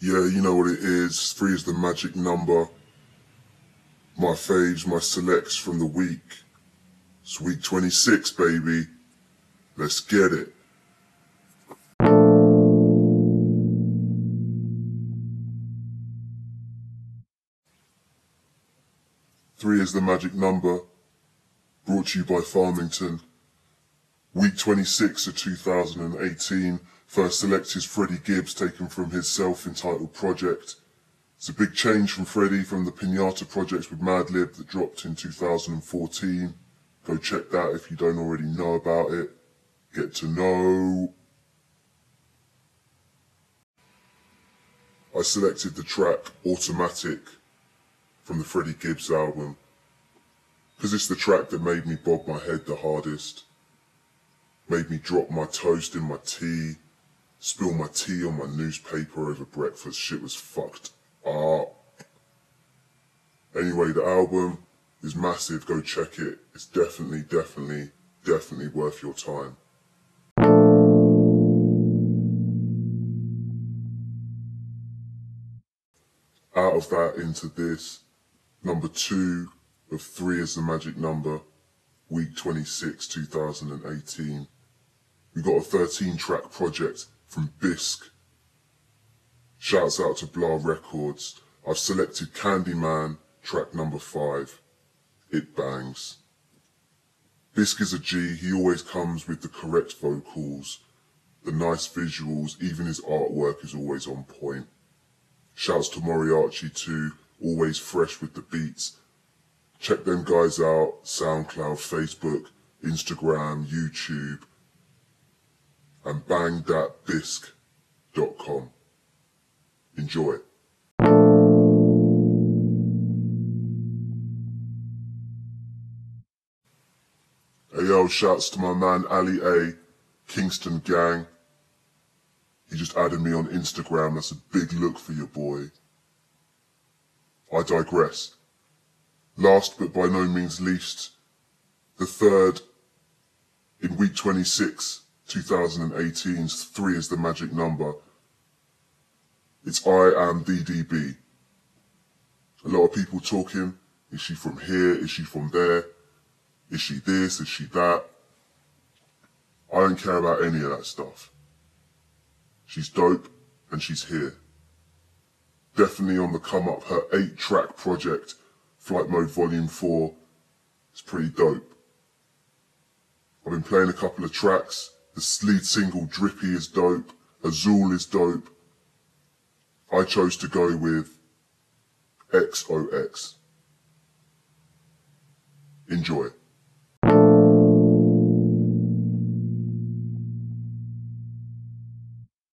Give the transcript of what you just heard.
Yeah, you know what it is. Three is the magic number. My faves, my selects from the week. It's week 26, baby. Let's get it. Three is the magic number. Brought to you by Farmington. Week 26 of 2018. First select is Freddie Gibbs taken from his self-entitled project. It's a big change from Freddie from the Pinata project with Madlib that dropped in 2014. Go check that if you don't already know about it. Get to know. I selected the track Automatic from the Freddie Gibbs album because it's the track that made me bob my head the hardest, made me drop my toast in my tea, spill my tea on my newspaper over breakfast. Shit was fucked up. Anyway, the album is massive. Go check it. It's definitely, definitely, definitely worth your time. Out of that into this, number two of three is the magic number, week 26, 2018. We got a 13 track project from Bisque. Shouts out to Blah Records. I've selected Candyman, track number five. It bangs. Bisque is a G, he always comes with the correct vocals, the nice visuals, even his artwork is always on point. Shouts to Morriarchi too, always fresh with the beats. Check them guys out, SoundCloud, Facebook, Instagram, YouTube, and bangthatbisque.com. Enjoy. Hey yo, shouts to my man Ali A, Kingston Gang. He just added me on Instagram. That's a big look for your boy. I digress. Last but by no means least, the third in week 26, 2018's three is the magic number. It's I am DDB. A lot of people talking. Is she from here? Is she from there? Is she this? Is she that? I don't care about any of that stuff. She's dope and she's here. Definitely on the come up. Her eight track project, Flight Mode Volume 4, is pretty dope. I've been playing a couple of tracks. The lead single Drippy is dope. Azul is dope. I chose to go with XOX. Enjoy.